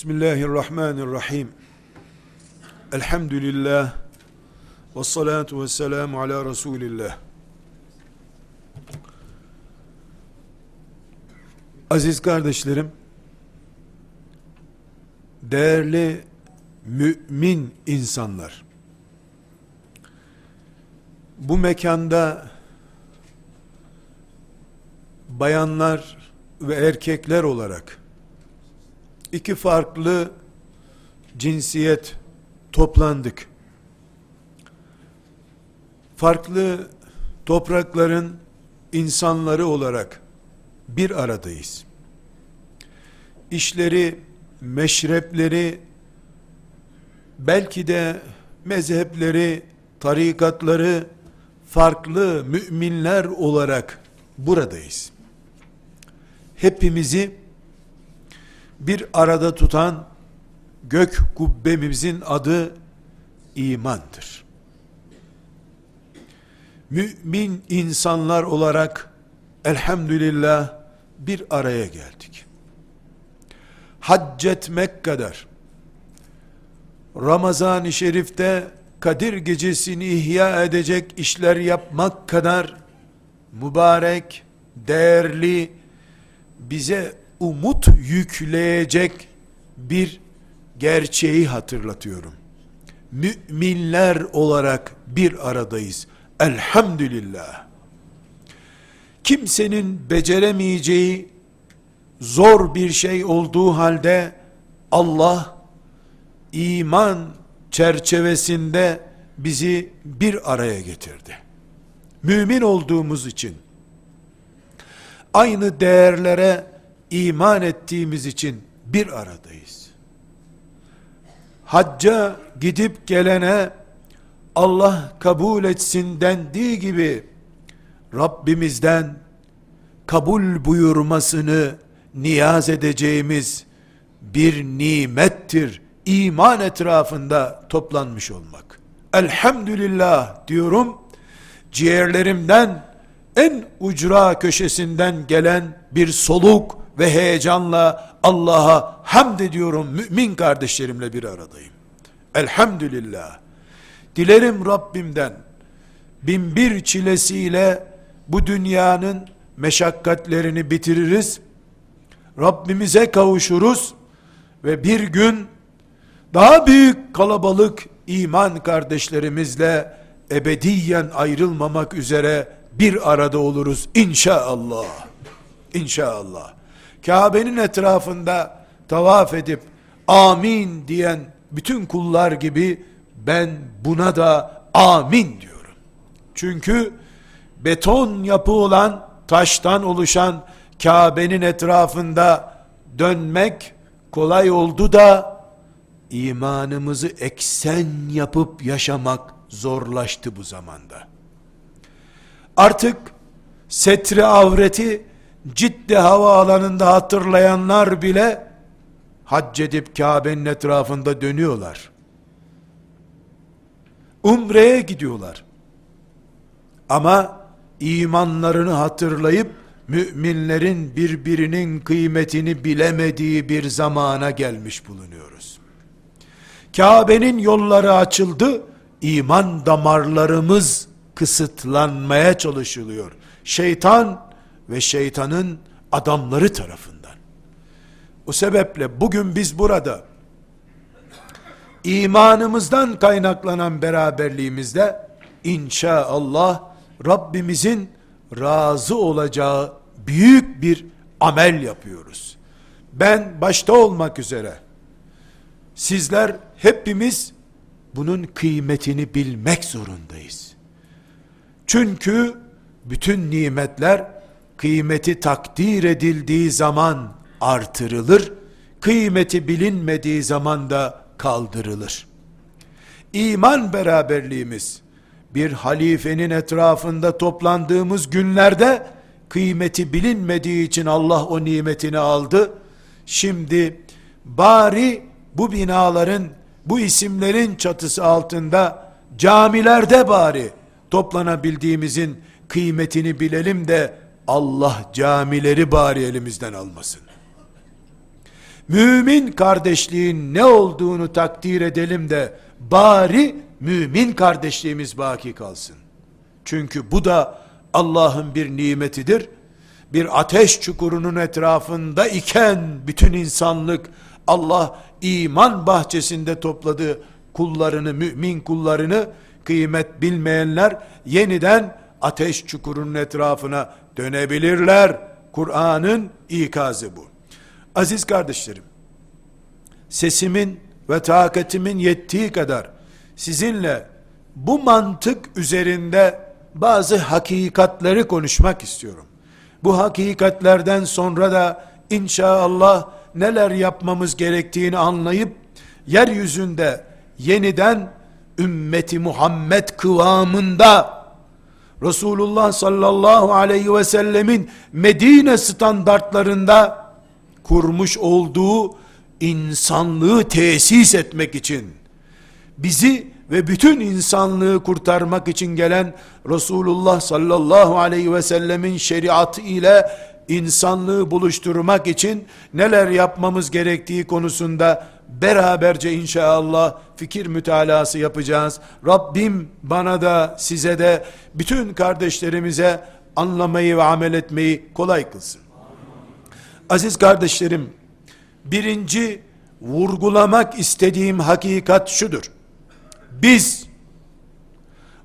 Bismillahirrahmanirrahim. Elhamdülillah. Ve salatu ve selamu ala Resulillah. Aziz kardeşlerim, değerli mümin insanlar, bu mekanda bayanlar ve erkekler olarak iki farklı cinsiyet toplandık. Farklı toprakların insanları olarak bir aradayız. İşleri, meşrepleri, belki de mezhepleri, tarikatları farklı müminler olarak buradayız. Hepimizi bir arada tutan gök kubbemizin adı imandır. Mümin insanlar olarak elhamdülillah bir araya geldik. Hac etmek kadar Ramazan-ı Şerif'te Kadir gecesini ihya edecek işler yapmak kadar mübarek, değerli, bize umut yükleyecek bir gerçeği hatırlatıyorum. Müminler olarak bir aradayız. Elhamdülillah. Kimsenin beceremeyeceği zor bir şey olduğu halde Allah iman çerçevesinde bizi bir araya getirdi. Mümin olduğumuz için aynı değerlere iman ettiğimiz için bir aradayız. Hacca gidip gelene Allah kabul etsin dendiği gibi Rabbimizden kabul buyurmasını niyaz edeceğimiz bir nimettir. İman etrafında toplanmış olmak. Elhamdülillah diyorum. Ciğerlerimden en ucra köşesinden gelen bir soluk ve heyecanla Allah'a hamd ediyorum mümin kardeşlerimle bir aradayım. Elhamdülillah. Dilerim Rabbimden bin bir çilesiyle bu dünyanın meşakkatlerini bitiririz. Rabbimize kavuşuruz ve bir gün daha büyük kalabalık iman kardeşlerimizle ebediyen ayrılmamak üzere bir arada oluruz inşallah. İnşallah. Kabe'nin etrafında tavaf edip amin diyen bütün kullar gibi ben buna da amin diyorum. Çünkü beton yapı olan taştan oluşan Kabe'nin etrafında dönmek kolay oldu da imanımızı eksen yapıp yaşamak zorlaştı bu zamanda. Artık setre avreti Cidde havaalanında hatırlayanlar bile hac edip Kabe'nin etrafında dönüyorlar. Umre'ye gidiyorlar. Ama imanlarını hatırlayıp müminlerin birbirinin kıymetini bilemediği bir zamana gelmiş bulunuyoruz. Kabe'nin yolları açıldı, iman damarlarımız kısıtlanmaya çalışılıyor. Şeytan ve şeytanın adamları tarafından. O sebeple bugün biz burada imanımızdan kaynaklanan beraberliğimizde inşallah Rabbimizin razı olacağı büyük bir amel yapıyoruz. Ben başta olmak üzere sizler hepimiz bunun kıymetini bilmek zorundayız. Çünkü bütün nimetler kıymeti takdir edildiği zaman artırılır, kıymeti bilinmediği zaman da kaldırılır. İman beraberliğimiz, bir halifenin etrafında toplandığımız günlerde, kıymeti bilinmediği için Allah o nimetini aldı. Şimdi bari bu binaların, bu isimlerin çatısı altında camilerde bari toplanabildiğimizin kıymetini bilelim de Allah camileri bari elimizden almasın. mümin kardeşliğin ne olduğunu takdir edelim de bari mümin kardeşliğimiz baki kalsın. Çünkü bu da Allah'ın bir nimetidir. Bir ateş çukurunun etrafında iken bütün insanlık Allah iman bahçesinde topladığı kullarını, mümin kullarını kıymet bilmeyenler yeniden ateş çukurunun etrafına dönebilirler. Kur'an'ın ikazı bu. Aziz kardeşlerim, sesimin ve takatimin yettiği kadar sizinle bu mantık üzerinde bazı hakikatleri konuşmak istiyorum. Bu hakikatlerden sonra da inşallah neler yapmamız gerektiğini anlayıp yeryüzünde yeniden ümmeti Muhammed kıvamında Resulullah sallallahu aleyhi ve sellemin Medine standartlarında kurmuş olduğu insanlığı tesis etmek için bizi ve bütün insanlığı kurtarmak için gelen Resulullah sallallahu aleyhi ve sellemin şeriatı ile insanlığı buluşturmak için neler yapmamız gerektiği konusunda beraberce inşallah fikir mütalası yapacağız. Rabbim bana da size de bütün kardeşlerimize anlamayı ve amel etmeyi kolay kılsın. Aziz kardeşlerim, birinci vurgulamak istediğim hakikat şudur. Biz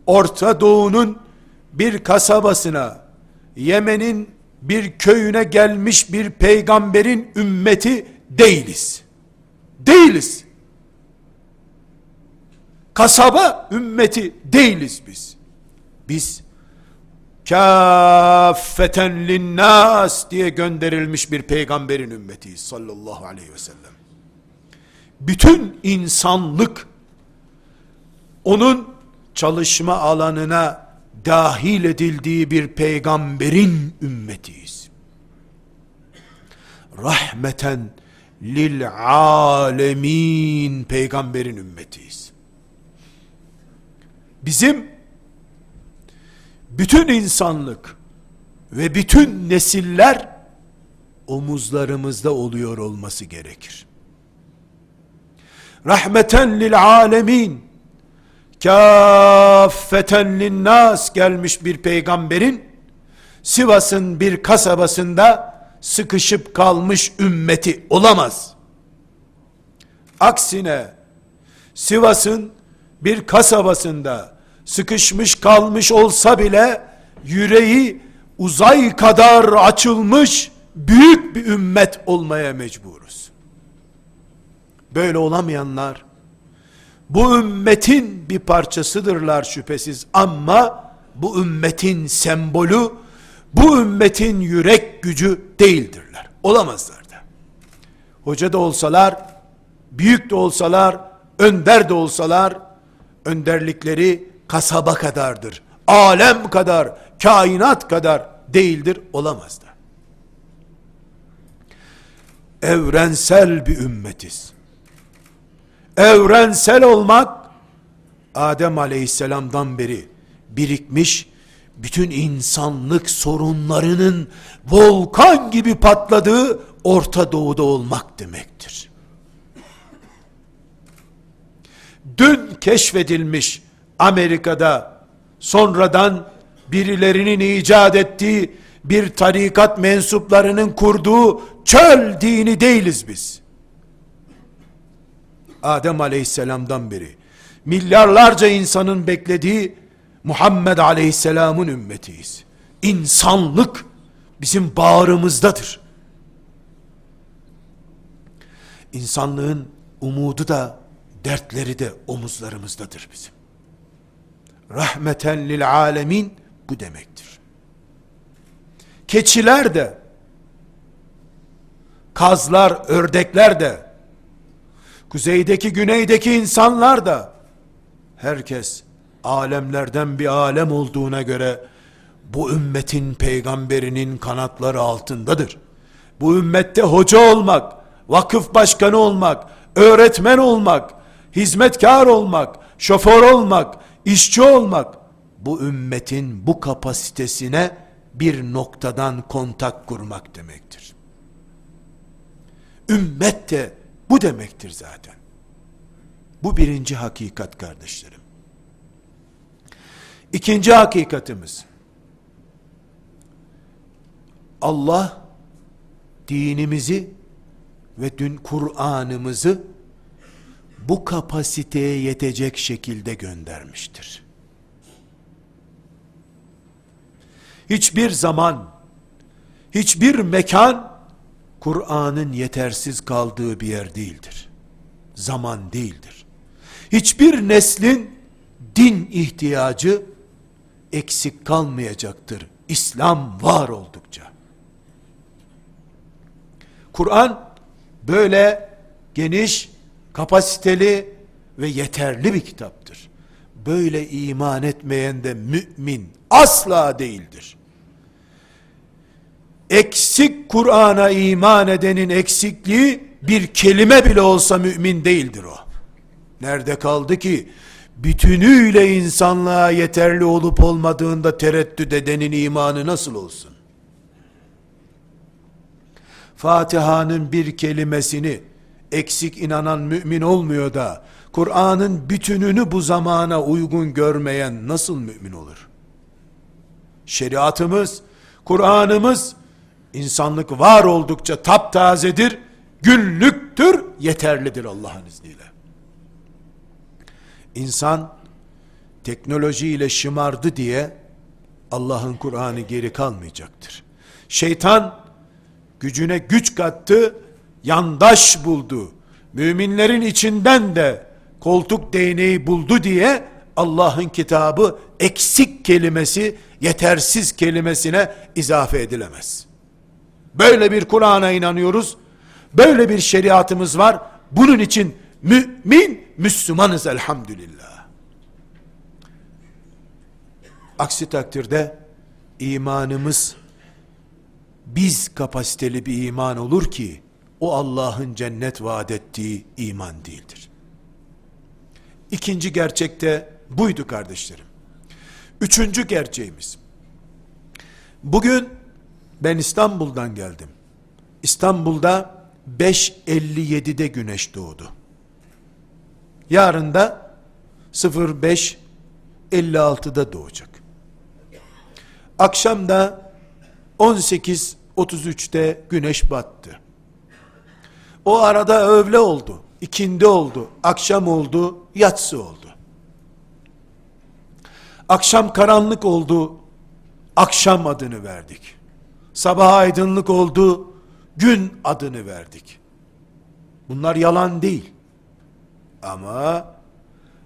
Orta Doğu'nun bir kasabasına, Yemen'in bir köyüne gelmiş bir peygamberin ümmeti değiliz. Değiliz. Kasaba ümmeti değiliz biz. Biz kâffeten linnas diye gönderilmiş bir peygamberin ümmetiyiz sallallahu aleyhi ve sellem. Bütün insanlık onun çalışma alanına dahil edildiği bir peygamberin ümmetiyiz. Rahmeten lil alemin peygamberin ümmetiyiz. Bizim bütün insanlık ve bütün nesiller omuzlarımızda oluyor olması gerekir. Rahmeten lil alemin kâffeten linnas gelmiş bir peygamberin Sivas'ın bir kasabasında sıkışıp kalmış ümmeti olamaz. Aksine Sivas'ın bir kasabasında sıkışmış kalmış olsa bile yüreği uzay kadar açılmış büyük bir ümmet olmaya mecburuz. Böyle olamayanlar bu ümmetin bir parçasıdırlar şüphesiz ama bu ümmetin sembolü bu ümmetin yürek gücü değildirler. Olamazlar da. Hoca da olsalar, büyük de olsalar, önder de olsalar, önderlikleri kasaba kadardır. Alem kadar, kainat kadar değildir, olamaz da. Evrensel bir ümmetiz. Evrensel olmak, Adem aleyhisselamdan beri birikmiş, bütün insanlık sorunlarının volkan gibi patladığı Orta Doğu'da olmak demektir. Dün keşfedilmiş Amerika'da sonradan birilerinin icat ettiği bir tarikat mensuplarının kurduğu çöl dini değiliz biz. Adem aleyhisselamdan beri milyarlarca insanın beklediği Muhammed Aleyhisselam'ın ümmetiyiz. İnsanlık bizim bağrımızdadır. İnsanlığın umudu da dertleri de omuzlarımızdadır bizim. Rahmeten lil alemin bu demektir. Keçiler de kazlar, ördekler de kuzeydeki, güneydeki insanlar da herkes alemlerden bir alem olduğuna göre bu ümmetin peygamberinin kanatları altındadır. Bu ümmette hoca olmak, vakıf başkanı olmak, öğretmen olmak, hizmetkar olmak, şoför olmak, işçi olmak bu ümmetin bu kapasitesine bir noktadan kontak kurmak demektir. Ümmet de bu demektir zaten. Bu birinci hakikat kardeşlerim. İkinci hakikatimiz. Allah dinimizi ve dün Kur'an'ımızı bu kapasiteye yetecek şekilde göndermiştir. Hiçbir zaman, hiçbir mekan Kur'an'ın yetersiz kaldığı bir yer değildir. Zaman değildir. Hiçbir neslin din ihtiyacı eksik kalmayacaktır. İslam var oldukça. Kur'an böyle geniş, kapasiteli ve yeterli bir kitaptır. Böyle iman etmeyen de mümin asla değildir. Eksik Kur'an'a iman edenin eksikliği bir kelime bile olsa mümin değildir o. Nerede kaldı ki bütünüyle insanlığa yeterli olup olmadığında tereddüt edenin imanı nasıl olsun? Fatiha'nın bir kelimesini eksik inanan mümin olmuyor da Kur'an'ın bütününü bu zamana uygun görmeyen nasıl mümin olur? Şeriatımız, Kur'an'ımız insanlık var oldukça taptazedir, günlüktür, yeterlidir Allah'ın izniyle. İnsan teknolojiyle şımardı diye Allah'ın Kur'an'ı geri kalmayacaktır. Şeytan gücüne güç kattı, yandaş buldu. Müminlerin içinden de koltuk değneği buldu diye Allah'ın kitabı eksik kelimesi, yetersiz kelimesine izafe edilemez. Böyle bir Kur'an'a inanıyoruz. Böyle bir şeriatımız var. Bunun için mümin, Müslümanız elhamdülillah. Aksi takdirde imanımız biz kapasiteli bir iman olur ki o Allah'ın cennet vaat ettiği iman değildir. İkinci gerçekte buydu kardeşlerim. Üçüncü gerçeğimiz. Bugün ben İstanbul'dan geldim. İstanbul'da 5.57'de güneş doğdu. Yarın da 05.56'da doğacak. Akşam da 18.33'te güneş battı. O arada öğle oldu, ikindi oldu, akşam oldu, yatsı oldu. Akşam karanlık oldu, akşam adını verdik. Sabah aydınlık oldu, gün adını verdik. Bunlar yalan değil. Ama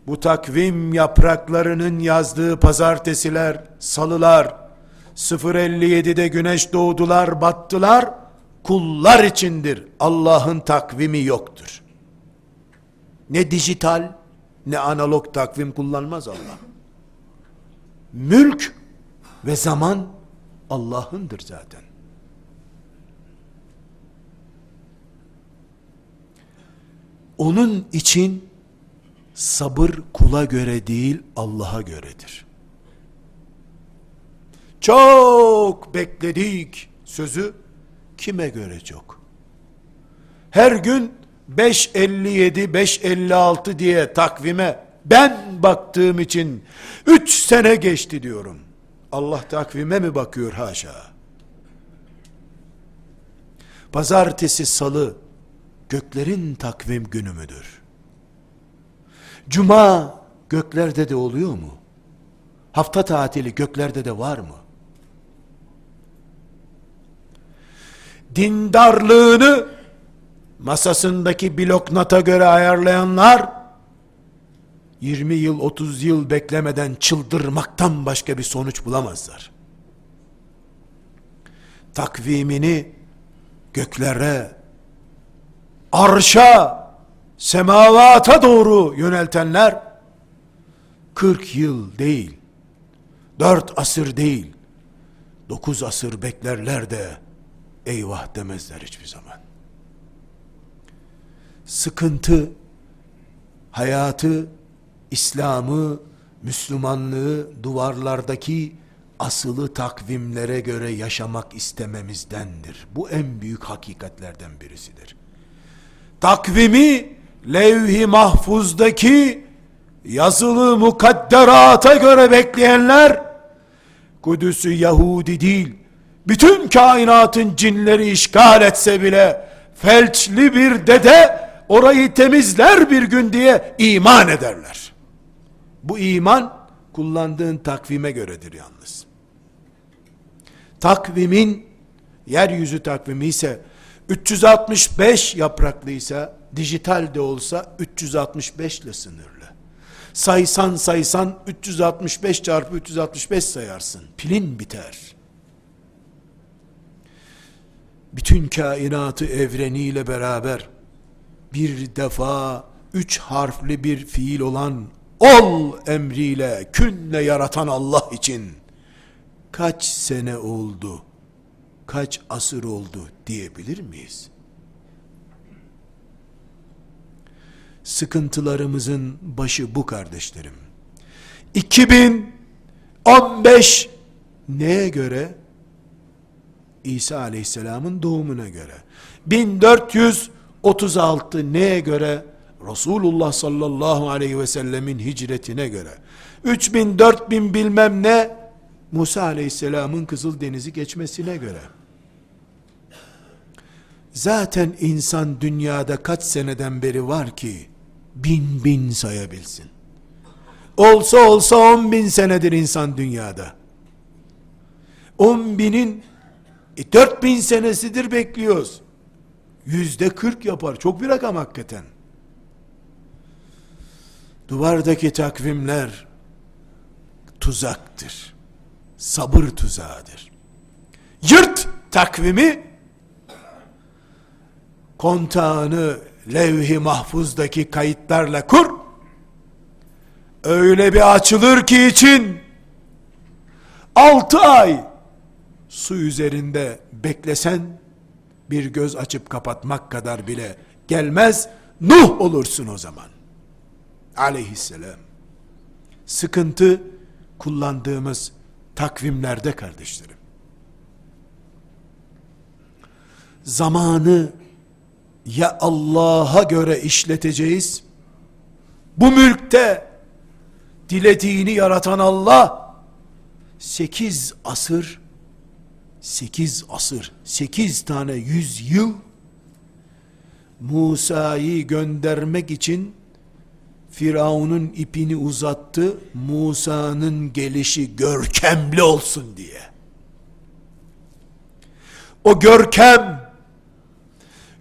bu takvim yapraklarının yazdığı pazartesiler, salılar, 057'de güneş doğdular, battılar, kullar içindir. Allah'ın takvimi yoktur. Ne dijital, ne analog takvim kullanmaz Allah. Mülk ve zaman Allah'ındır zaten. Onun için sabır kula göre değil Allah'a göredir. Çok bekledik sözü kime göre çok? Her gün 5.57, 5.56 diye takvime ben baktığım için 3 sene geçti diyorum. Allah takvime mi bakıyor haşa? Pazartesi, salı göklerin takvim günü müdür? Cuma göklerde de oluyor mu? Hafta tatili göklerde de var mı? Dindarlığını masasındaki bloknota göre ayarlayanlar 20 yıl 30 yıl beklemeden çıldırmaktan başka bir sonuç bulamazlar. Takvimini göklere, arşa, semavata doğru yöneltenler 40 yıl değil, 4 asır değil, 9 asır beklerler de eyvah demezler hiçbir zaman. Sıkıntı hayatı İslam'ı, Müslümanlığı duvarlardaki asılı takvimlere göre yaşamak istememizdendir. Bu en büyük hakikatlerden birisidir. Takvimi levh-i mahfuzdaki yazılı mukadderata göre bekleyenler Kudüs'ü Yahudi değil bütün kainatın cinleri işgal etse bile felçli bir dede orayı temizler bir gün diye iman ederler. Bu iman kullandığın takvime göredir yalnız. Takvimin yeryüzü takvimi ise 365 yapraklıysa dijital de olsa 365 ile sınırlı. Saysan saysan 365 çarpı 365 sayarsın. Pilin biter bütün kainatı evreniyle beraber bir defa üç harfli bir fiil olan ol emriyle künle yaratan Allah için kaç sene oldu, kaç asır oldu diyebilir miyiz? Sıkıntılarımızın başı bu kardeşlerim. 2015 neye göre? İsa aleyhisselamın doğumuna göre. 1436 neye göre? Resulullah sallallahu aleyhi ve sellemin hicretine göre. 3000 4000 bilmem ne Musa aleyhisselamın Kızıl Denizi geçmesine göre. Zaten insan dünyada kaç seneden beri var ki bin bin sayabilsin. Olsa olsa on bin senedir insan dünyada. On binin e 4000 senesidir bekliyoruz. Yüzde 40 yapar. Çok bir rakam hakikaten. Duvardaki takvimler tuzaktır. Sabır tuzağıdır. Yırt takvimi kontağını levh-i mahfuzdaki kayıtlarla kur. Öyle bir açılır ki için altı ay su üzerinde beklesen bir göz açıp kapatmak kadar bile gelmez. Nuh olursun o zaman. Aleyhisselam. Sıkıntı kullandığımız takvimlerde kardeşlerim. Zamanı ya Allah'a göre işleteceğiz bu mülkte dilediğini yaratan Allah sekiz asır 8 asır, 8 tane yüz yıl Musa'yı göndermek için Firavun'un ipini uzattı. Musa'nın gelişi görkemli olsun diye. O görkem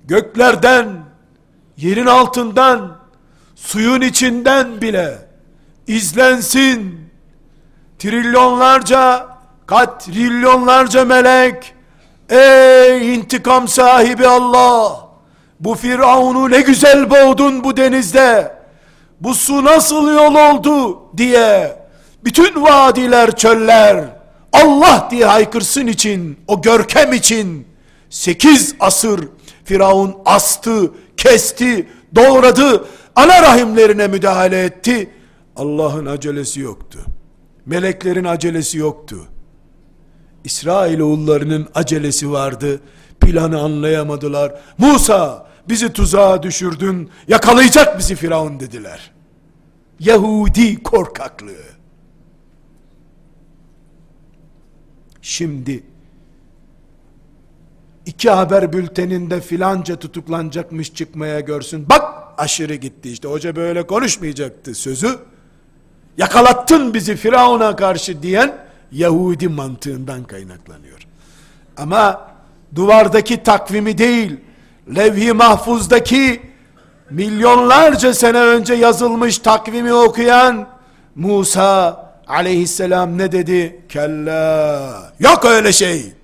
göklerden, yerin altından, suyun içinden bile izlensin. Trilyonlarca katrilyonlarca melek ey intikam sahibi Allah! Bu Firavun'u ne güzel boğdun bu denizde. Bu su nasıl yol oldu diye bütün vadiler çöller. Allah diye haykırsın için o görkem için sekiz asır Firavun astı kesti doğradı ana rahimlerine müdahale etti Allah'ın acelesi yoktu meleklerin acelesi yoktu İsrail oğullarının acelesi vardı. Planı anlayamadılar. Musa bizi tuzağa düşürdün. Yakalayacak bizi Firavun dediler. Yahudi korkaklığı. Şimdi iki haber bülteninde filanca tutuklanacakmış çıkmaya görsün. Bak aşırı gitti işte. Hoca böyle konuşmayacaktı sözü. Yakalattın bizi Firavun'a karşı diyen Yahudi mantığından kaynaklanıyor. Ama duvardaki takvimi değil, levh-i mahfuzdaki milyonlarca sene önce yazılmış takvimi okuyan Musa aleyhisselam ne dedi? Kella, yok öyle şey.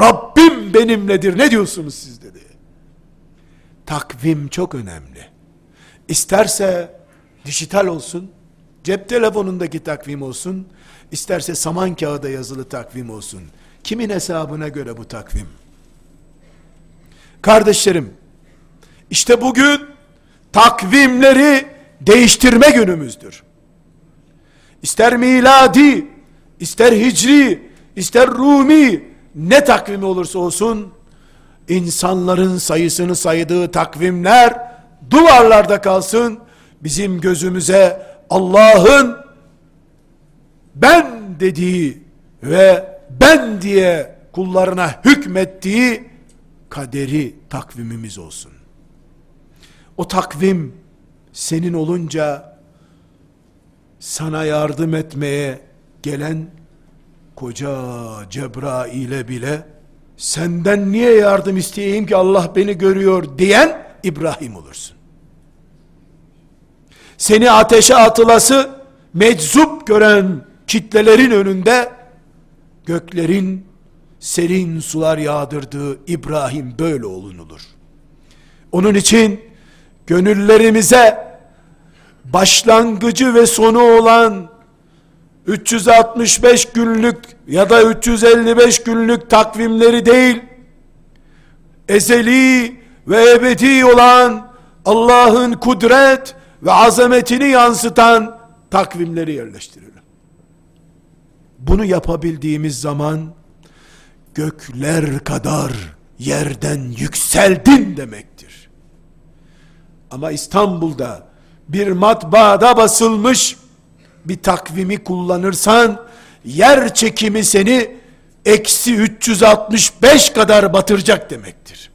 Rabbim benimledir. Ne diyorsunuz siz dedi. Takvim çok önemli. İsterse dijital olsun, cep telefonundaki takvim olsun, İsterse saman kağıda yazılı takvim olsun. Kimin hesabına göre bu takvim? Kardeşlerim, işte bugün takvimleri değiştirme günümüzdür. İster miladi, ister hicri, ister rumi, ne takvimi olursa olsun, insanların sayısını saydığı takvimler duvarlarda kalsın. Bizim gözümüze Allah'ın ben dediği ve ben diye kullarına hükmettiği kaderi takvimimiz olsun. O takvim senin olunca sana yardım etmeye gelen koca Cebrail'e bile senden niye yardım isteyeyim ki Allah beni görüyor diyen İbrahim olursun. Seni ateşe atılası meczup gören kitlelerin önünde göklerin serin sular yağdırdığı İbrahim böyle olunulur. Onun için gönüllerimize başlangıcı ve sonu olan 365 günlük ya da 355 günlük takvimleri değil, ezeli ve ebedi olan Allah'ın kudret ve azametini yansıtan takvimleri yerleştirelim. Bunu yapabildiğimiz zaman gökler kadar yerden yükseldin demektir. Ama İstanbul'da bir matbaada basılmış bir takvimi kullanırsan yer çekimi seni eksi 365 kadar batıracak demektir.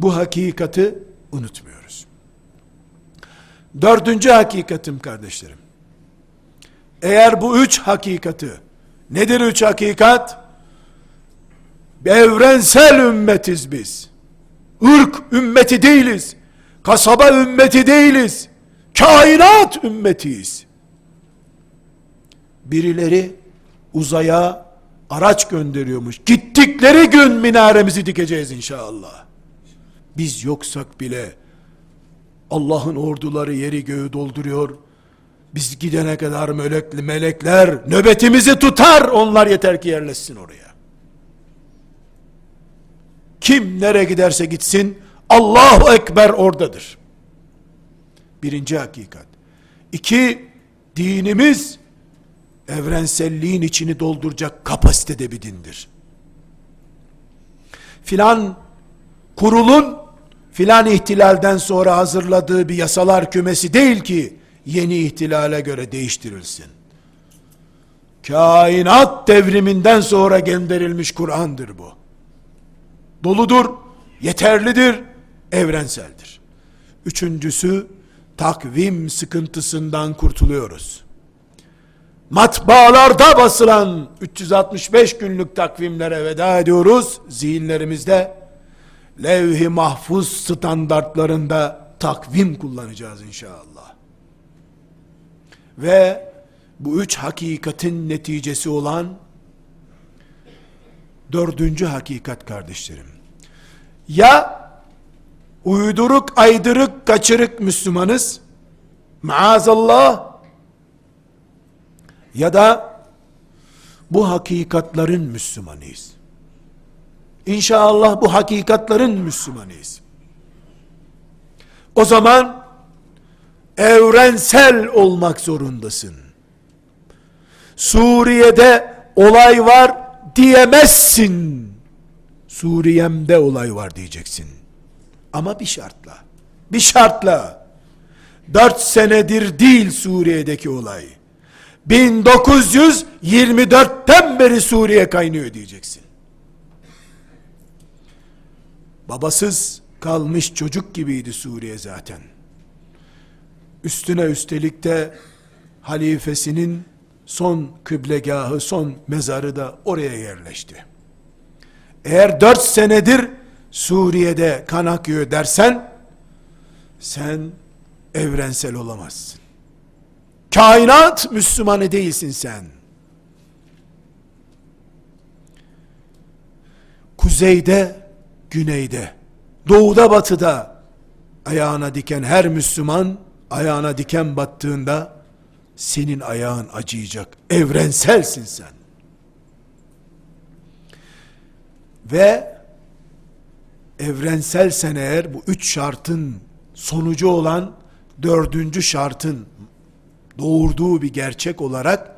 Bu hakikati unutmuyoruz. Dördüncü hakikatim kardeşlerim. Eğer bu üç hakikati, nedir üç hakikat? Evrensel ümmetiz biz. Irk ümmeti değiliz. Kasaba ümmeti değiliz. Kainat ümmetiyiz. Birileri uzaya araç gönderiyormuş. Gittikleri gün minaremizi dikeceğiz inşallah. Biz yoksak bile Allah'ın orduları yeri göğü dolduruyor. Biz gidene kadar melekli melekler nöbetimizi tutar. Onlar yeter ki yerleşsin oraya. Kim nereye giderse gitsin Allahu Ekber oradadır. Birinci hakikat. İki, dinimiz evrenselliğin içini dolduracak kapasitede bir dindir. Filan kurulun filan ihtilalden sonra hazırladığı bir yasalar kümesi değil ki yeni ihtilale göre değiştirilsin. Kainat devriminden sonra gönderilmiş Kur'an'dır bu. Doludur, yeterlidir, evrenseldir. Üçüncüsü takvim sıkıntısından kurtuluyoruz. Matbaalarda basılan 365 günlük takvimlere veda ediyoruz. Zihinlerimizde levh-i mahfuz standartlarında takvim kullanacağız inşallah. Ve bu üç hakikatin neticesi olan dördüncü hakikat kardeşlerim. Ya uyduruk, aydırık, kaçırık Müslümanız, maazallah, ya da bu hakikatların Müslümanıyız. İnşallah bu hakikatların Müslümanıyız. O zaman evrensel olmak zorundasın. Suriye'de olay var diyemezsin. Suriye'mde olay var diyeceksin. Ama bir şartla. Bir şartla. Dört senedir değil Suriye'deki olay. 1924'ten beri Suriye kaynıyor diyeceksin. Babasız kalmış çocuk gibiydi Suriye zaten. Üstüne üstelik de halifesinin son kıblegahı, son mezarı da oraya yerleşti. Eğer dört senedir Suriye'de kan akıyor dersen, sen evrensel olamazsın. Kainat Müslümanı değilsin sen. Kuzeyde, güneyde, doğuda batıda ayağına diken her Müslüman ayağına diken battığında senin ayağın acıyacak. Evrenselsin sen. Ve evrenselsen eğer bu üç şartın sonucu olan dördüncü şartın doğurduğu bir gerçek olarak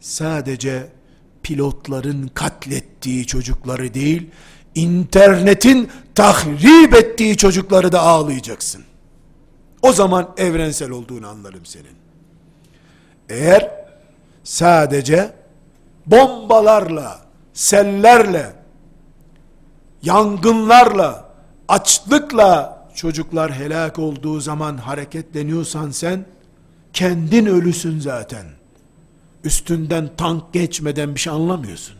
sadece pilotların katlettiği çocukları değil, internetin tahrip ettiği çocukları da ağlayacaksın. O zaman evrensel olduğunu anlarım senin. Eğer sadece bombalarla, sellerle, yangınlarla, açlıkla çocuklar helak olduğu zaman hareketleniyorsan sen, kendin ölüsün zaten. Üstünden tank geçmeden bir şey anlamıyorsun.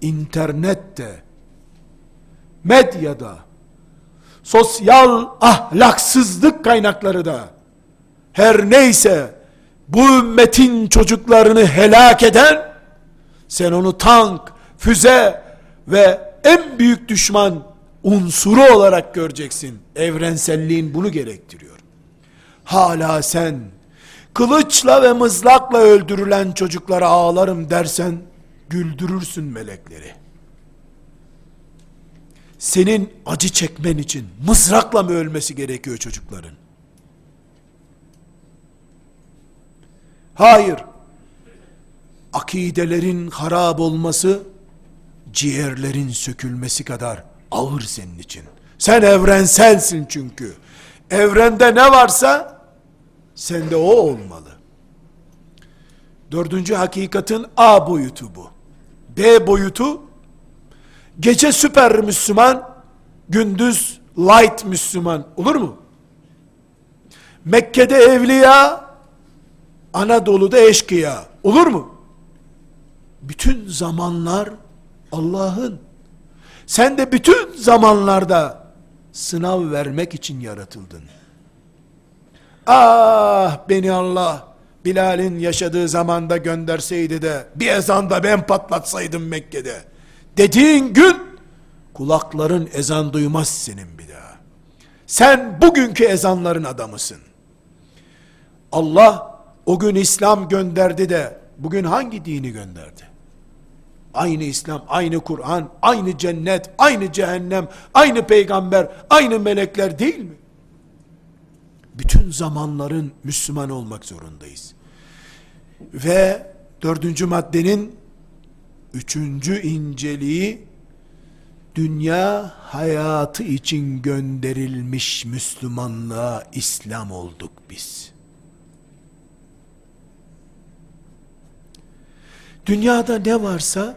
İnternette, medyada, sosyal ahlaksızlık kaynakları da, her neyse, bu ümmetin çocuklarını helak eden, sen onu tank, füze ve en büyük düşman unsuru olarak göreceksin. Evrenselliğin bunu gerektiriyor. Hala sen kılıçla ve mızrakla öldürülen çocuklara ağlarım dersen güldürürsün melekleri. Senin acı çekmen için mızrakla mı ölmesi gerekiyor çocukların? Hayır. Akidelerin harap olması ciğerlerin sökülmesi kadar ağır senin için. Sen evrenselsin çünkü. Evrende ne varsa sende o olmalı. Dördüncü hakikatin A boyutu bu. B boyutu gece süper Müslüman, gündüz light Müslüman olur mu? Mekke'de evliya, Anadolu'da eşkıya olur mu? Bütün zamanlar Allah'ın. Sen de bütün zamanlarda sınav vermek için yaratıldın. Ah beni Allah Bilal'in yaşadığı zamanda gönderseydi de bir ezanda ben patlatsaydım Mekke'de. Dediğin gün kulakların ezan duymaz senin bir daha. Sen bugünkü ezanların adamısın. Allah o gün İslam gönderdi de bugün hangi dini gönderdi? Aynı İslam, aynı Kur'an, aynı cennet, aynı cehennem, aynı peygamber, aynı melekler değil mi? Bütün zamanların Müslüman olmak zorundayız. Ve dördüncü maddenin üçüncü inceliği dünya hayatı için gönderilmiş Müslümanlığa İslam olduk biz. Dünyada ne varsa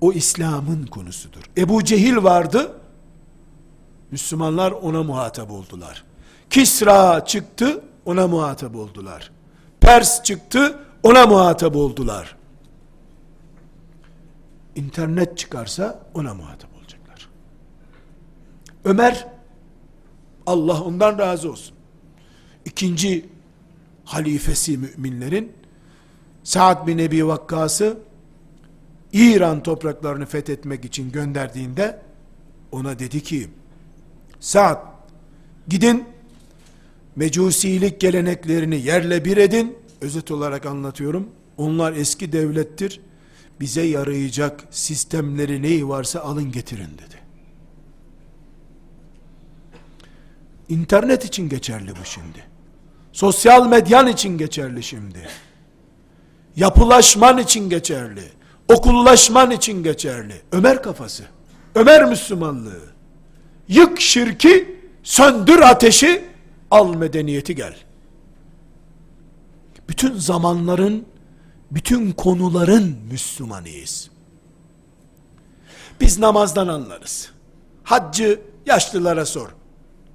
o İslam'ın konusudur. Ebu Cehil vardı. Müslümanlar ona muhatap oldular. Kisra çıktı, ona muhatap oldular. Pers çıktı, ona muhatap oldular. İnternet çıkarsa ona muhatap olacaklar. Ömer, Allah ondan razı olsun. İkinci halifesi müminlerin Sa'd bin Ebi Vakkas'ı İran topraklarını fethetmek için gönderdiğinde ona dedi ki Sa'd gidin mecusilik geleneklerini yerle bir edin. Özet olarak anlatıyorum. Onlar eski devlettir. Bize yarayacak sistemleri neyi varsa alın getirin dedi. İnternet için geçerli bu şimdi. Sosyal medyan için geçerli şimdi yapılaşman için geçerli okullaşman için geçerli. Ömer kafası. Ömer Müslümanlığı. Yık şirki, söndür ateşi, al medeniyeti gel. Bütün zamanların, bütün konuların Müslümanıyız. Biz namazdan anlarız. Haccı yaşlılara sor.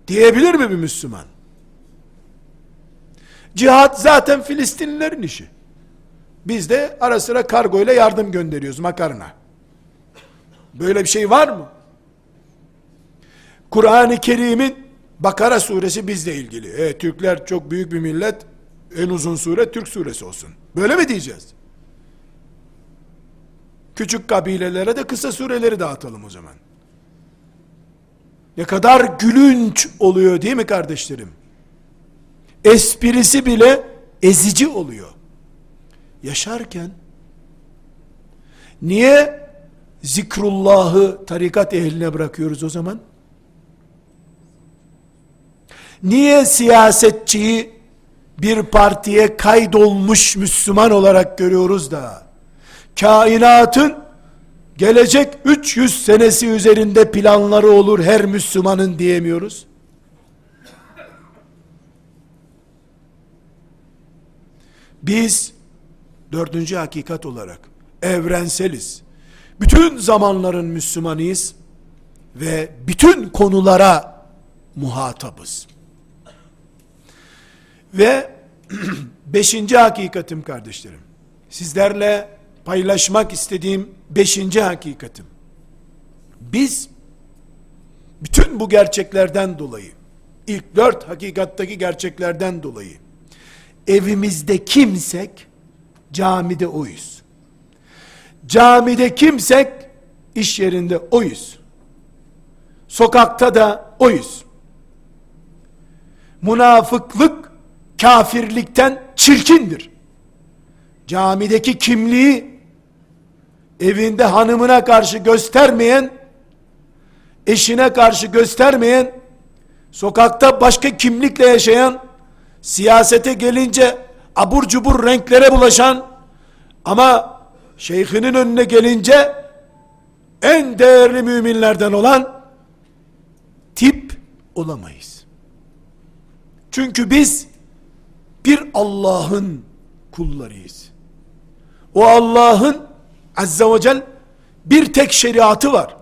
Diyebilir mi bir Müslüman? Cihat zaten Filistinlilerin işi. Biz de ara sıra kargo ile yardım gönderiyoruz makarna. Böyle bir şey var mı? Kur'an-ı Kerim'in Bakara suresi bizle ilgili. E, Türkler çok büyük bir millet. En uzun sure Türk suresi olsun. Böyle mi diyeceğiz? Küçük kabilelere de kısa sureleri dağıtalım o zaman. Ne kadar gülünç oluyor değil mi kardeşlerim? Esprisi bile ezici oluyor yaşarken niye zikrullahı tarikat ehline bırakıyoruz o zaman? Niye siyasetçiyi bir partiye kaydolmuş Müslüman olarak görüyoruz da kainatın gelecek 300 senesi üzerinde planları olur her Müslümanın diyemiyoruz. Biz dördüncü hakikat olarak evrenseliz. Bütün zamanların Müslümanıyız ve bütün konulara muhatabız. Ve beşinci hakikatim kardeşlerim. Sizlerle paylaşmak istediğim beşinci hakikatim. Biz bütün bu gerçeklerden dolayı, ilk dört hakikattaki gerçeklerden dolayı, evimizde kimsek, camide oyuz. Camide kimsek, iş yerinde oyuz. Sokakta da oyuz. Münafıklık, kafirlikten çirkindir. Camideki kimliği, evinde hanımına karşı göstermeyen, eşine karşı göstermeyen, sokakta başka kimlikle yaşayan, siyasete gelince abur cubur renklere bulaşan, ama şeyhinin önüne gelince en değerli müminlerden olan tip olamayız. Çünkü biz bir Allah'ın kullarıyız. O Allah'ın azze ve cel bir tek şeriatı var.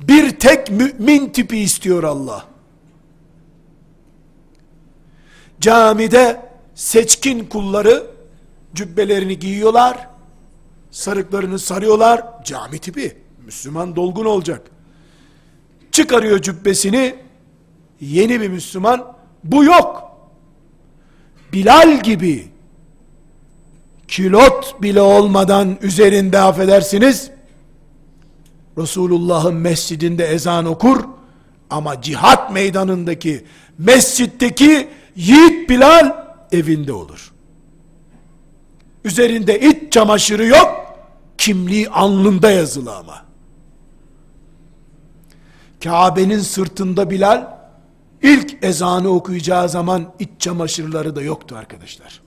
Bir tek mümin tipi istiyor Allah. Camide seçkin kulları cübbelerini giyiyorlar, sarıklarını sarıyorlar, cami tipi, Müslüman dolgun olacak. Çıkarıyor cübbesini, yeni bir Müslüman, bu yok. Bilal gibi, kilot bile olmadan üzerinde affedersiniz, Resulullah'ın mescidinde ezan okur, ama cihat meydanındaki, mescitteki yiğit Bilal evinde olur. Üzerinde iç çamaşırı yok, kimliği alnında yazılı ama. Kabe'nin sırtında Bilal, ilk ezanı okuyacağı zaman iç çamaşırları da yoktu arkadaşlar.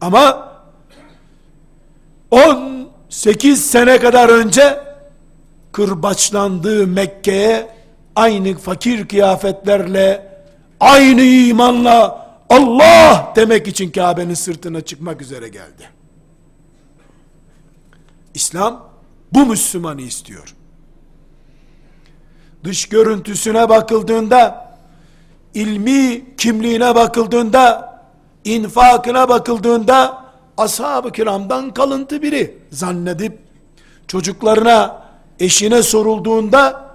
Ama 18 sene kadar önce kırbaçlandığı Mekke'ye aynı fakir kıyafetlerle aynı imanla Allah demek için Kabe'nin sırtına çıkmak üzere geldi. İslam bu Müslümanı istiyor. Dış görüntüsüne bakıldığında, ilmi kimliğine bakıldığında, infakına bakıldığında, ashab-ı kiramdan kalıntı biri zannedip, çocuklarına, eşine sorulduğunda,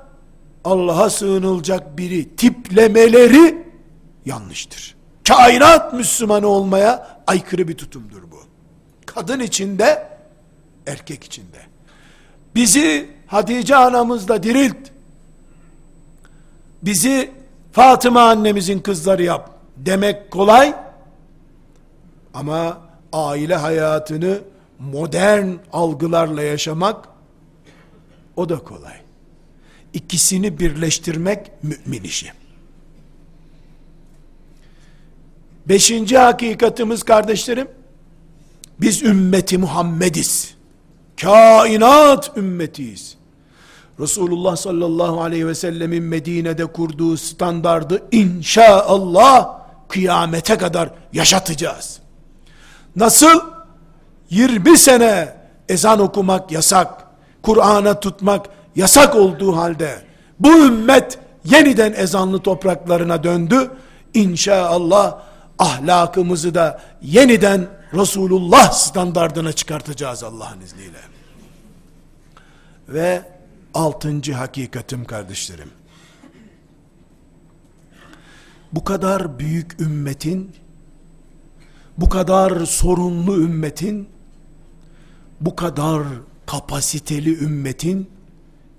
Allah'a sığınılacak biri tiplemeleri yanlıştır. Kainat Müslümanı olmaya aykırı bir tutumdur bu. Kadın içinde, erkek içinde. Bizi Hatice anamızla dirilt. Bizi Fatıma annemizin kızları yap demek kolay. Ama aile hayatını modern algılarla yaşamak o da kolay. İkisini birleştirmek mümin işi. Beşinci hakikatimiz kardeşlerim, biz ümmeti Muhammediz. Kainat ümmetiyiz. Resulullah sallallahu aleyhi ve sellemin Medine'de kurduğu standardı inşallah kıyamete kadar yaşatacağız. Nasıl 20 sene ezan okumak yasak, Kur'an'a tutmak yasak olduğu halde bu ümmet yeniden ezanlı topraklarına döndü. İnşallah ahlakımızı da yeniden Resulullah standardına çıkartacağız Allah'ın izniyle. Ve altıncı hakikatim kardeşlerim. Bu kadar büyük ümmetin, bu kadar sorunlu ümmetin, bu kadar kapasiteli ümmetin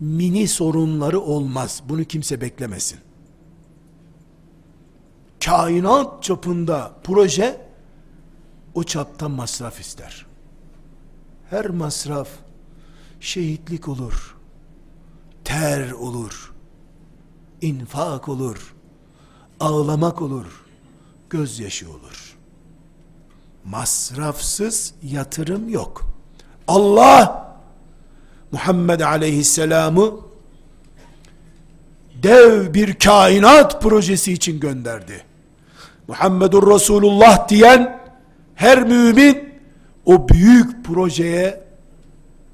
mini sorunları olmaz. Bunu kimse beklemesin kainat çapında proje o çapta masraf ister. Her masraf şehitlik olur, ter olur, infak olur, ağlamak olur, gözyaşı olur. Masrafsız yatırım yok. Allah Muhammed Aleyhisselam'ı dev bir kainat projesi için gönderdi. Muhammedur Resulullah diyen her mümin o büyük projeye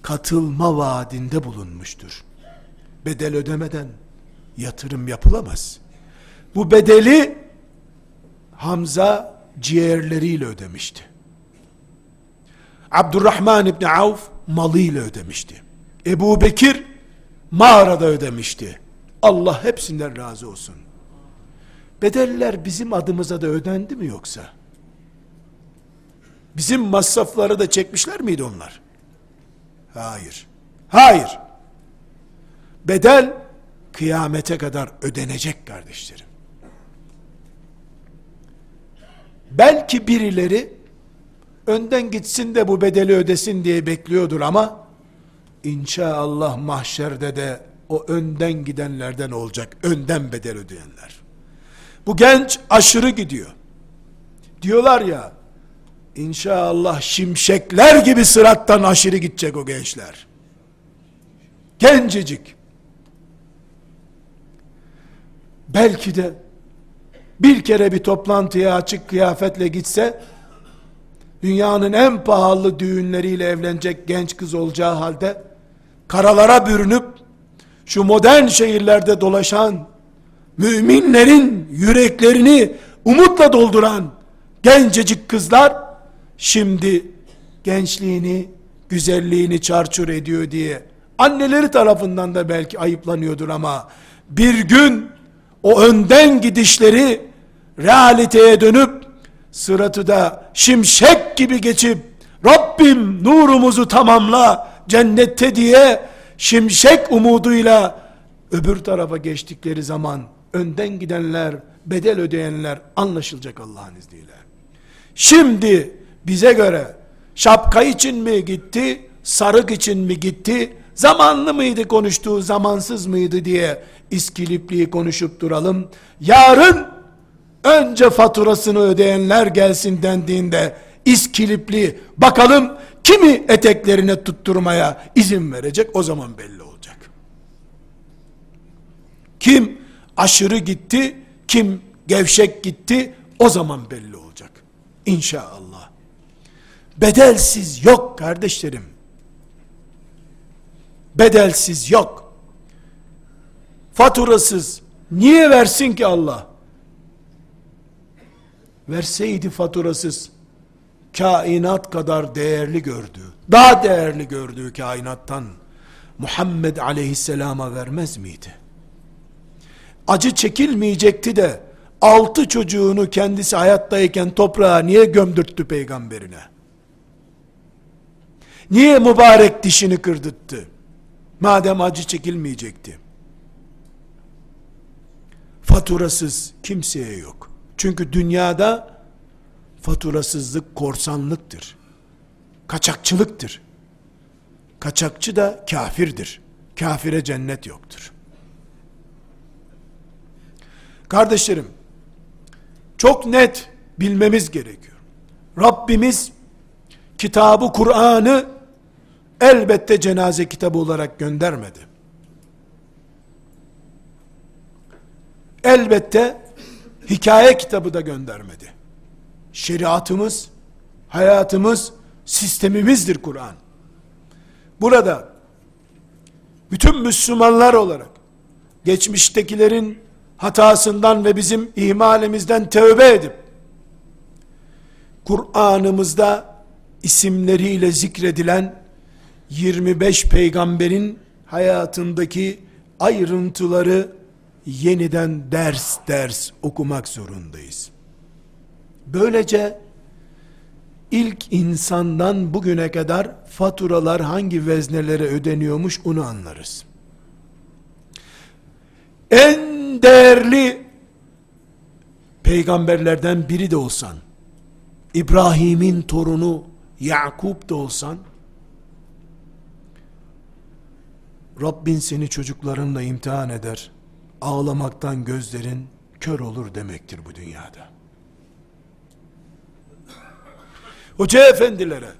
katılma vaadinde bulunmuştur. Bedel ödemeden yatırım yapılamaz. Bu bedeli Hamza ciğerleriyle ödemişti. Abdurrahman İbni Avf malıyla ödemişti. Ebu Bekir mağarada ödemişti. Allah hepsinden razı olsun. Bedeller bizim adımıza da ödendi mi yoksa? Bizim masrafları da çekmişler miydi onlar? Hayır. Hayır. Bedel kıyamete kadar ödenecek kardeşlerim. Belki birileri önden gitsin de bu bedeli ödesin diye bekliyordur ama inşallah mahşerde de o önden gidenlerden olacak. Önden bedel ödeyenler. Bu genç aşırı gidiyor. Diyorlar ya inşallah şimşekler gibi sırattan aşırı gidecek o gençler. Gencecik. Belki de bir kere bir toplantıya açık kıyafetle gitse dünyanın en pahalı düğünleriyle evlenecek genç kız olacağı halde karalara bürünüp şu modern şehirlerde dolaşan müminlerin yüreklerini umutla dolduran gencecik kızlar şimdi gençliğini, güzelliğini çarçur ediyor diye anneleri tarafından da belki ayıplanıyordur ama bir gün o önden gidişleri realiteye dönüp sıratı da şimşek gibi geçip Rabbim nurumuzu tamamla cennette diye şimşek umuduyla öbür tarafa geçtikleri zaman önden gidenler, bedel ödeyenler anlaşılacak Allah'ın izniyle. Şimdi bize göre şapka için mi gitti, sarık için mi gitti, zamanlı mıydı konuştuğu, zamansız mıydı diye iskilipliği konuşup duralım. Yarın önce faturasını ödeyenler gelsin dendiğinde iskilipli bakalım kimi eteklerine tutturmaya izin verecek o zaman belli olacak. Kim aşırı gitti, kim gevşek gitti o zaman belli olacak. İnşallah. Bedelsiz yok kardeşlerim. Bedelsiz yok. Faturasız niye versin ki Allah? Verseydi faturasız kainat kadar değerli gördüğü, daha değerli gördüğü kainattan Muhammed aleyhisselama vermez miydi? Acı çekilmeyecekti de altı çocuğunu kendisi hayattayken toprağa niye gömdürttü peygamberine? Niye mübarek dişini kırdırttı? Madem acı çekilmeyecekti. Faturasız kimseye yok. Çünkü dünyada faturasızlık korsanlıktır. Kaçakçılıktır. Kaçakçı da kafirdir. Kafire cennet yoktur. Kardeşlerim, çok net bilmemiz gerekiyor. Rabbimiz kitabı Kur'an'ı elbette cenaze kitabı olarak göndermedi. Elbette hikaye kitabı da göndermedi. Şeriatımız, hayatımız, sistemimizdir Kur'an. Burada bütün Müslümanlar olarak geçmiştekilerin hatasından ve bizim ihmalimizden tövbe edip Kur'an'ımızda isimleriyle zikredilen 25 peygamberin hayatındaki ayrıntıları yeniden ders ders okumak zorundayız. Böylece ilk insandan bugüne kadar faturalar hangi veznelere ödeniyormuş onu anlarız. En değerli peygamberlerden biri de olsan, İbrahim'in torunu Yakup da olsan, Rabbin seni çocuklarınla imtihan eder, ağlamaktan gözlerin kör olur demektir bu dünyada. Hoca efendilere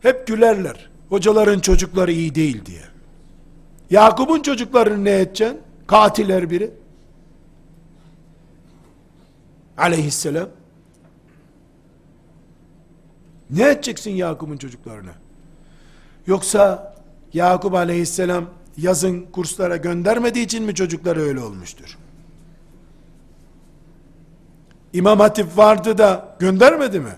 hep gülerler. Hocaların çocukları iyi değil diye. Yakup'un çocuklarını ne edeceksin? Katiller biri. Aleyhisselam. Ne edeceksin Yakup'un çocuklarını? Yoksa Yakup aleyhisselam yazın kurslara göndermediği için mi çocukları öyle olmuştur? İmam Hatip vardı da göndermedi mi?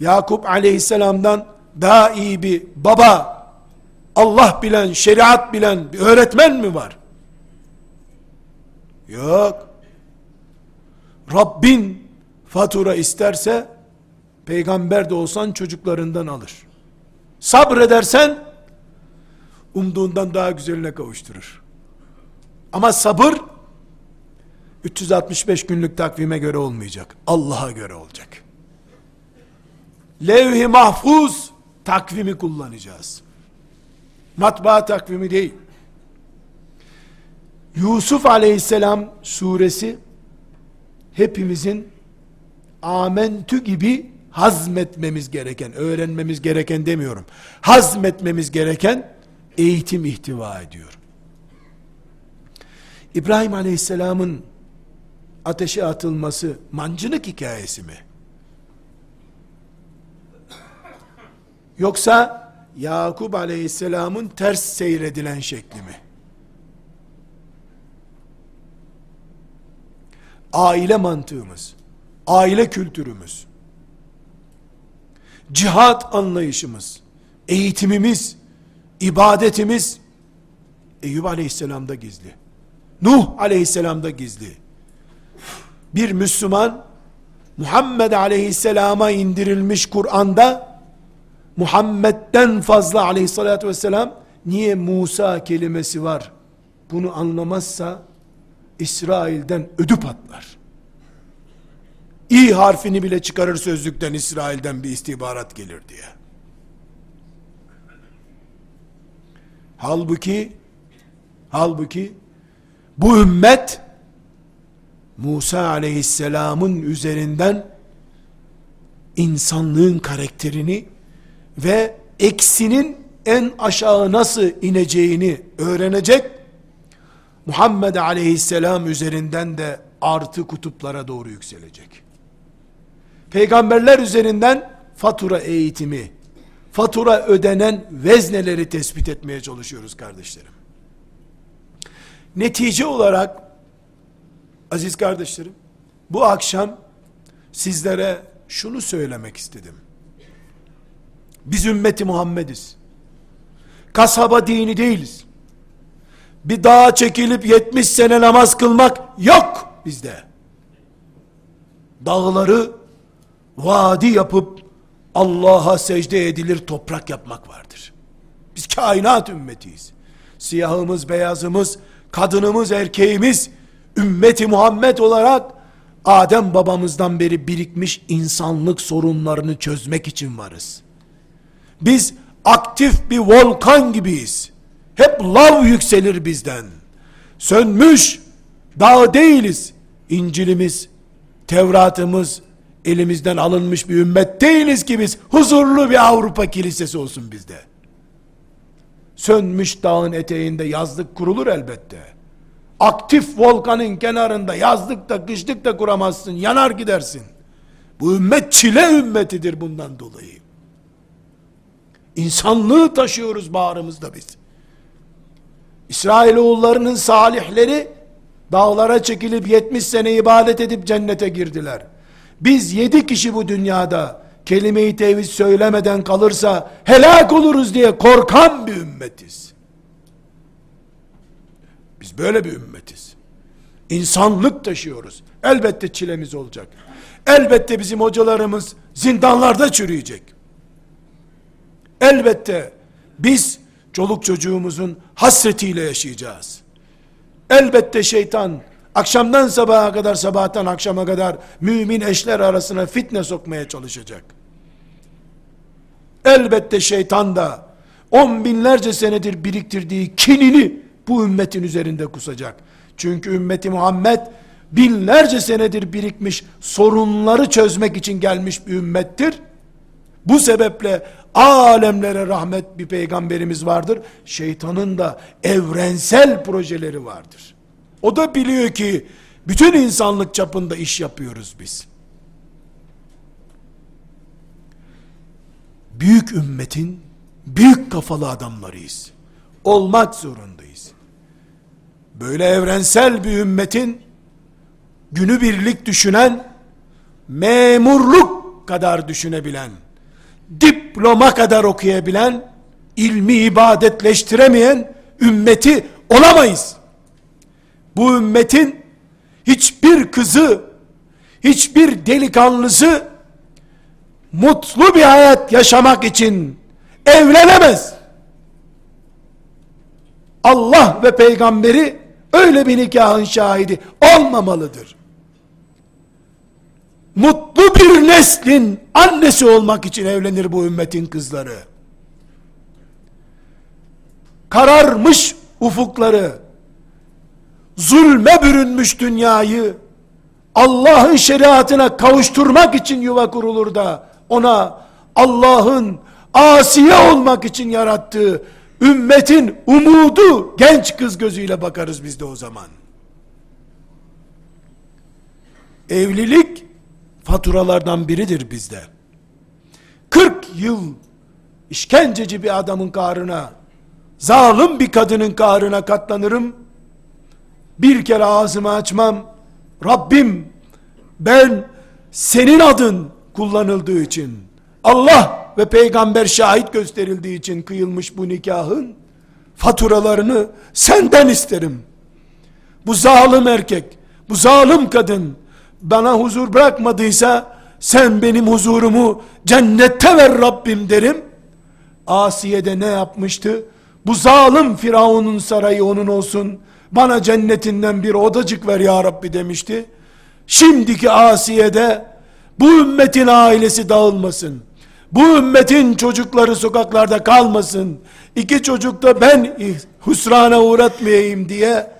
Yakup aleyhisselamdan daha iyi bir baba, Allah bilen, şeriat bilen bir öğretmen mi var? Yok. Rabbin fatura isterse peygamber de olsan çocuklarından alır. Sabredersen umduğundan daha güzeline kavuşturur. Ama sabır 365 günlük takvime göre olmayacak. Allah'a göre olacak. Levh-i mahfuz takvimi kullanacağız. Matbaa takvimi değil. Yusuf aleyhisselam suresi hepimizin amentü gibi hazmetmemiz gereken, öğrenmemiz gereken demiyorum. Hazmetmemiz gereken eğitim ihtiva ediyor. İbrahim Aleyhisselam'ın ateşe atılması mancınık hikayesi mi? Yoksa Yakup Aleyhisselam'ın ters seyredilen şekli mi? Aile mantığımız, aile kültürümüz, cihat anlayışımız, eğitimimiz, ibadetimiz Eyüp Aleyhisselam'da gizli. Nuh Aleyhisselam'da gizli. Bir Müslüman Muhammed Aleyhisselam'a indirilmiş Kur'an'da Muhammed'den fazla Aleyhisselatü Vesselam niye Musa kelimesi var? Bunu anlamazsa İsrail'den ödü patlar. İ harfini bile çıkarır sözlükten İsrail'den bir istihbarat gelir diye. Halbuki halbuki bu ümmet Musa aleyhisselamın üzerinden insanlığın karakterini ve eksinin en aşağı nasıl ineceğini öğrenecek Muhammed aleyhisselam üzerinden de artı kutuplara doğru yükselecek. Peygamberler üzerinden fatura eğitimi, fatura ödenen vezneleri tespit etmeye çalışıyoruz kardeşlerim. Netice olarak aziz kardeşlerim bu akşam sizlere şunu söylemek istedim. Biz ümmeti Muhammediz. Kasaba dini değiliz. Bir dağa çekilip 70 sene namaz kılmak yok bizde. Dağları vadi yapıp Allah'a secde edilir toprak yapmak vardır. Biz kainat ümmetiyiz. Siyahımız, beyazımız, kadınımız, erkeğimiz, ümmeti Muhammed olarak Adem babamızdan beri birikmiş insanlık sorunlarını çözmek için varız. Biz aktif bir volkan gibiyiz. Hep lav yükselir bizden. Sönmüş dağ değiliz. İncilimiz, Tevratımız, elimizden alınmış bir ümmet değiliz ki biz huzurlu bir Avrupa kilisesi olsun bizde. Sönmüş dağın eteğinde yazlık kurulur elbette. Aktif volkanın kenarında yazlık da kışlık da kuramazsın, yanar gidersin. Bu ümmet çile ümmetidir bundan dolayı. İnsanlığı taşıyoruz bağrımızda biz. İsrailoğullarının salihleri dağlara çekilip 70 sene ibadet edip cennete girdiler. Biz yedi kişi bu dünyada kelime-i tevhid söylemeden kalırsa helak oluruz diye korkan bir ümmetiz. Biz böyle bir ümmetiz. İnsanlık taşıyoruz. Elbette çilemiz olacak. Elbette bizim hocalarımız zindanlarda çürüyecek. Elbette biz çoluk çocuğumuzun hasretiyle yaşayacağız. Elbette şeytan akşamdan sabaha kadar sabahtan akşama kadar mümin eşler arasına fitne sokmaya çalışacak. Elbette şeytan da on binlerce senedir biriktirdiği kinini bu ümmetin üzerinde kusacak. Çünkü ümmeti Muhammed binlerce senedir birikmiş sorunları çözmek için gelmiş bir ümmettir. Bu sebeple alemlere rahmet bir peygamberimiz vardır. Şeytanın da evrensel projeleri vardır. O da biliyor ki bütün insanlık çapında iş yapıyoruz biz. Büyük ümmetin büyük kafalı adamlarıyız. Olmak zorundayız. Böyle evrensel bir ümmetin günü birlik düşünen, memurluk kadar düşünebilen, diploma kadar okuyabilen, ilmi ibadetleştiremeyen ümmeti olamayız. Bu ümmetin hiçbir kızı, hiçbir delikanlısı mutlu bir hayat yaşamak için evlenemez. Allah ve peygamberi öyle bir nikahın şahidi olmamalıdır. Mutlu bir neslin annesi olmak için evlenir bu ümmetin kızları. Kararmış ufukları, zulme bürünmüş dünyayı, Allah'ın şeriatına kavuşturmak için yuva kurulur da, ona Allah'ın asiye olmak için yarattığı ümmetin umudu genç kız gözüyle bakarız biz de o zaman. Evlilik faturalardan biridir bizde. 40 yıl işkenceci bir adamın karına, zalim bir kadının karına katlanırım. Bir kere ağzımı açmam. Rabbim ben senin adın kullanıldığı için Allah ve peygamber şahit gösterildiği için kıyılmış bu nikahın faturalarını senden isterim. Bu zalim erkek, bu zalim kadın bana huzur bırakmadıysa sen benim huzurumu cennette ver Rabbim derim. Asiye ne yapmıştı? Bu zalim Firavun'un sarayı onun olsun. Bana cennetinden bir odacık ver ya Rabbi demişti. Şimdiki Asiye'de bu ümmetin ailesi dağılmasın. Bu ümmetin çocukları sokaklarda kalmasın. İki çocuk da ben husrana uğratmayayım diye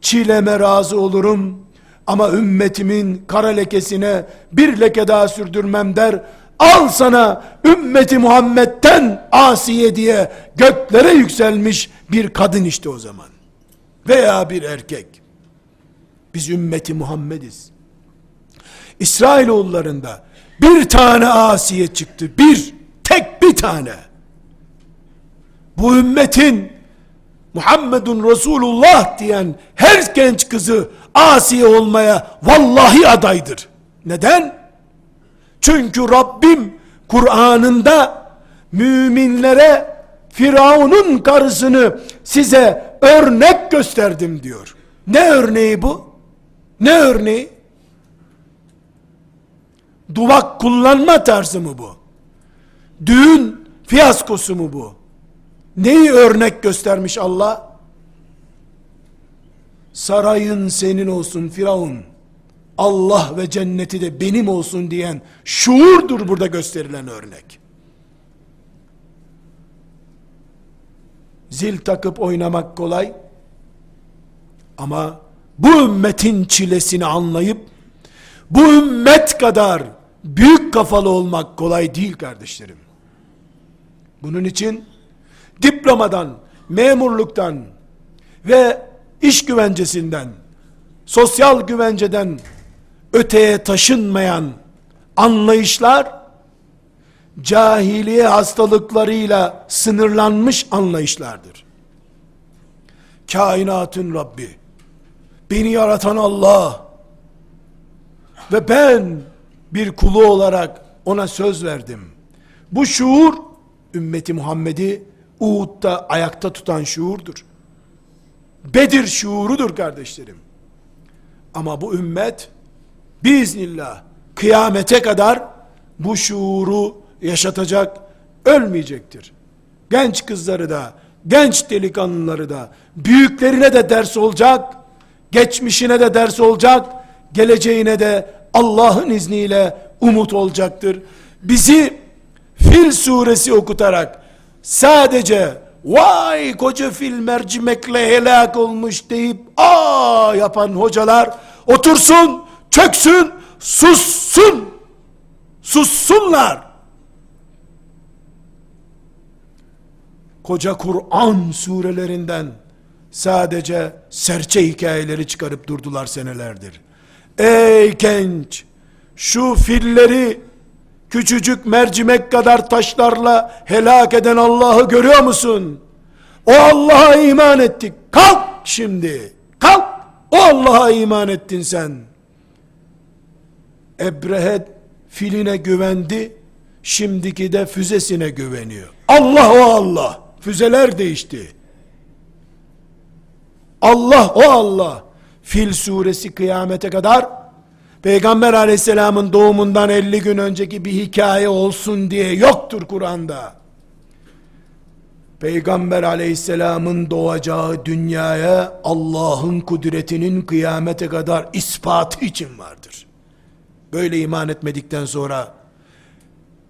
çileme razı olurum. Ama ümmetimin kara lekesine bir leke daha sürdürmem der. Al sana ümmeti Muhammed'den Asiye diye göklere yükselmiş bir kadın işte o zaman. Veya bir erkek. Biz ümmeti Muhammediz. İsrailoğullarında bir tane Asiye çıktı. Bir, tek bir tane. Bu ümmetin Muhammedun Resulullah diyen her genç kızı Asiye olmaya vallahi adaydır. Neden? Çünkü Rabbim Kur'an'ında müminlere Firavun'un karısını size örnek gösterdim diyor. Ne örneği bu? Ne örneği? Duvak kullanma tarzı mı bu? Düğün fiyaskosu mu bu? Neyi örnek göstermiş Allah? Sarayın senin olsun Firavun. Allah ve cenneti de benim olsun diyen şuurdur burada gösterilen örnek. Zil takıp oynamak kolay. Ama bu ümmetin çilesini anlayıp bu ümmet kadar büyük kafalı olmak kolay değil kardeşlerim. Bunun için diplomadan, memurluktan ve iş güvencesinden, sosyal güvenceden öteye taşınmayan anlayışlar cahiliye hastalıklarıyla sınırlanmış anlayışlardır. Kainatın Rabbi, beni yaratan Allah ve ben bir kulu olarak ona söz verdim. Bu şuur ümmeti Muhammed'i Uhud'da ayakta tutan şuurdur. Bedir şuurudur kardeşlerim. Ama bu ümmet biiznillah kıyamete kadar bu şuuru yaşatacak, ölmeyecektir. Genç kızları da, genç delikanlıları da, büyüklerine de ders olacak, geçmişine de ders olacak, geleceğine de Allah'ın izniyle umut olacaktır. Bizi Fil suresi okutarak sadece vay koca fil mercimekle helak olmuş deyip aa yapan hocalar otursun, çöksün, sussun. Sussunlar. Koca Kur'an surelerinden sadece serçe hikayeleri çıkarıp durdular senelerdir. Ey genç, şu filleri küçücük mercimek kadar taşlarla helak eden Allah'ı görüyor musun? O Allah'a iman ettik. Kalk şimdi. Kalk. O Allah'a iman ettin sen. Ebrehe filine güvendi. Şimdiki de füzesine güveniyor. Allah o Allah. Füzeler değişti. Allah o Allah. Fil suresi kıyamete kadar Peygamber aleyhisselamın doğumundan 50 gün önceki bir hikaye olsun diye yoktur Kur'an'da. Peygamber aleyhisselamın doğacağı dünyaya Allah'ın kudretinin kıyamete kadar ispatı için vardır. Böyle iman etmedikten sonra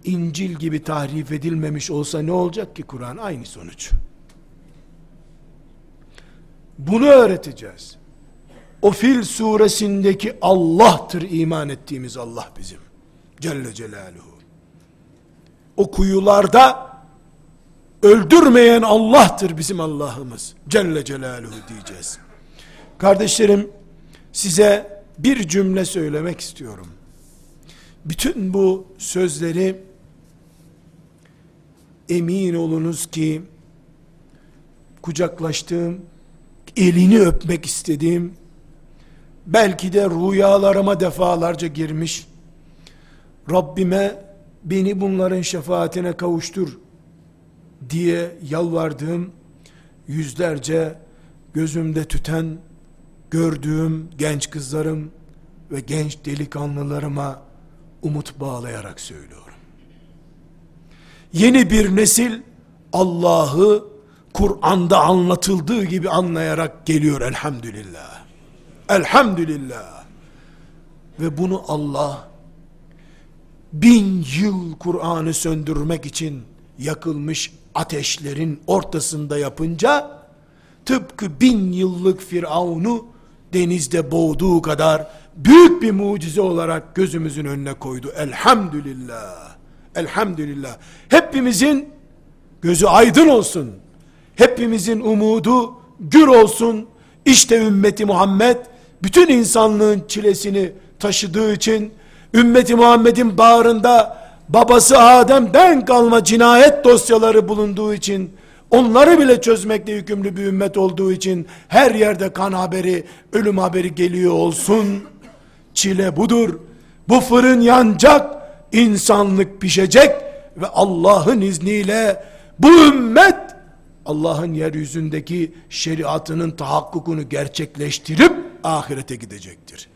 İncil gibi tahrif edilmemiş olsa ne olacak ki Kur'an? Aynı sonuç. Bunu öğreteceğiz. O fil suresindeki Allah'tır iman ettiğimiz Allah bizim. Celle Celaluhu. O kuyularda öldürmeyen Allah'tır bizim Allah'ımız. Celle Celaluhu diyeceğiz. Kardeşlerim size bir cümle söylemek istiyorum. Bütün bu sözleri emin olunuz ki kucaklaştığım, elini öpmek istediğim, belki de rüyalarıma defalarca girmiş, Rabbime beni bunların şefaatine kavuştur diye yalvardığım, yüzlerce gözümde tüten, gördüğüm genç kızlarım ve genç delikanlılarıma umut bağlayarak söylüyorum. Yeni bir nesil Allah'ı Kur'an'da anlatıldığı gibi anlayarak geliyor elhamdülillah. Elhamdülillah. Ve bunu Allah bin yıl Kur'an'ı söndürmek için yakılmış ateşlerin ortasında yapınca tıpkı bin yıllık Firavun'u denizde boğduğu kadar büyük bir mucize olarak gözümüzün önüne koydu. Elhamdülillah. Elhamdülillah. Hepimizin gözü aydın olsun. Hepimizin umudu gür olsun. İşte ümmeti Muhammed bütün insanlığın çilesini taşıdığı için ümmeti Muhammed'in bağrında babası Adem'den kalma cinayet dosyaları bulunduğu için onları bile çözmekle yükümlü bir ümmet olduğu için her yerde kan haberi, ölüm haberi geliyor olsun. Çile budur. Bu fırın yanacak, insanlık pişecek ve Allah'ın izniyle bu ümmet Allah'ın yeryüzündeki şeriatının tahakkukunu gerçekleştirip ahirete gidecektir.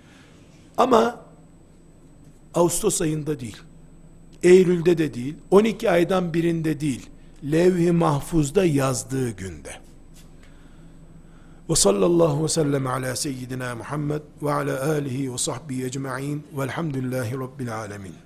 Ama Ağustos ayında değil, Eylül'de de değil, 12 aydan birinde değil, levh-i mahfuzda yazdığı günde. Ve sallallahu ve sellem ala seyyidina Muhammed ve ala alihi ve sahbihi ecma'in velhamdülillahi rabbil alemin.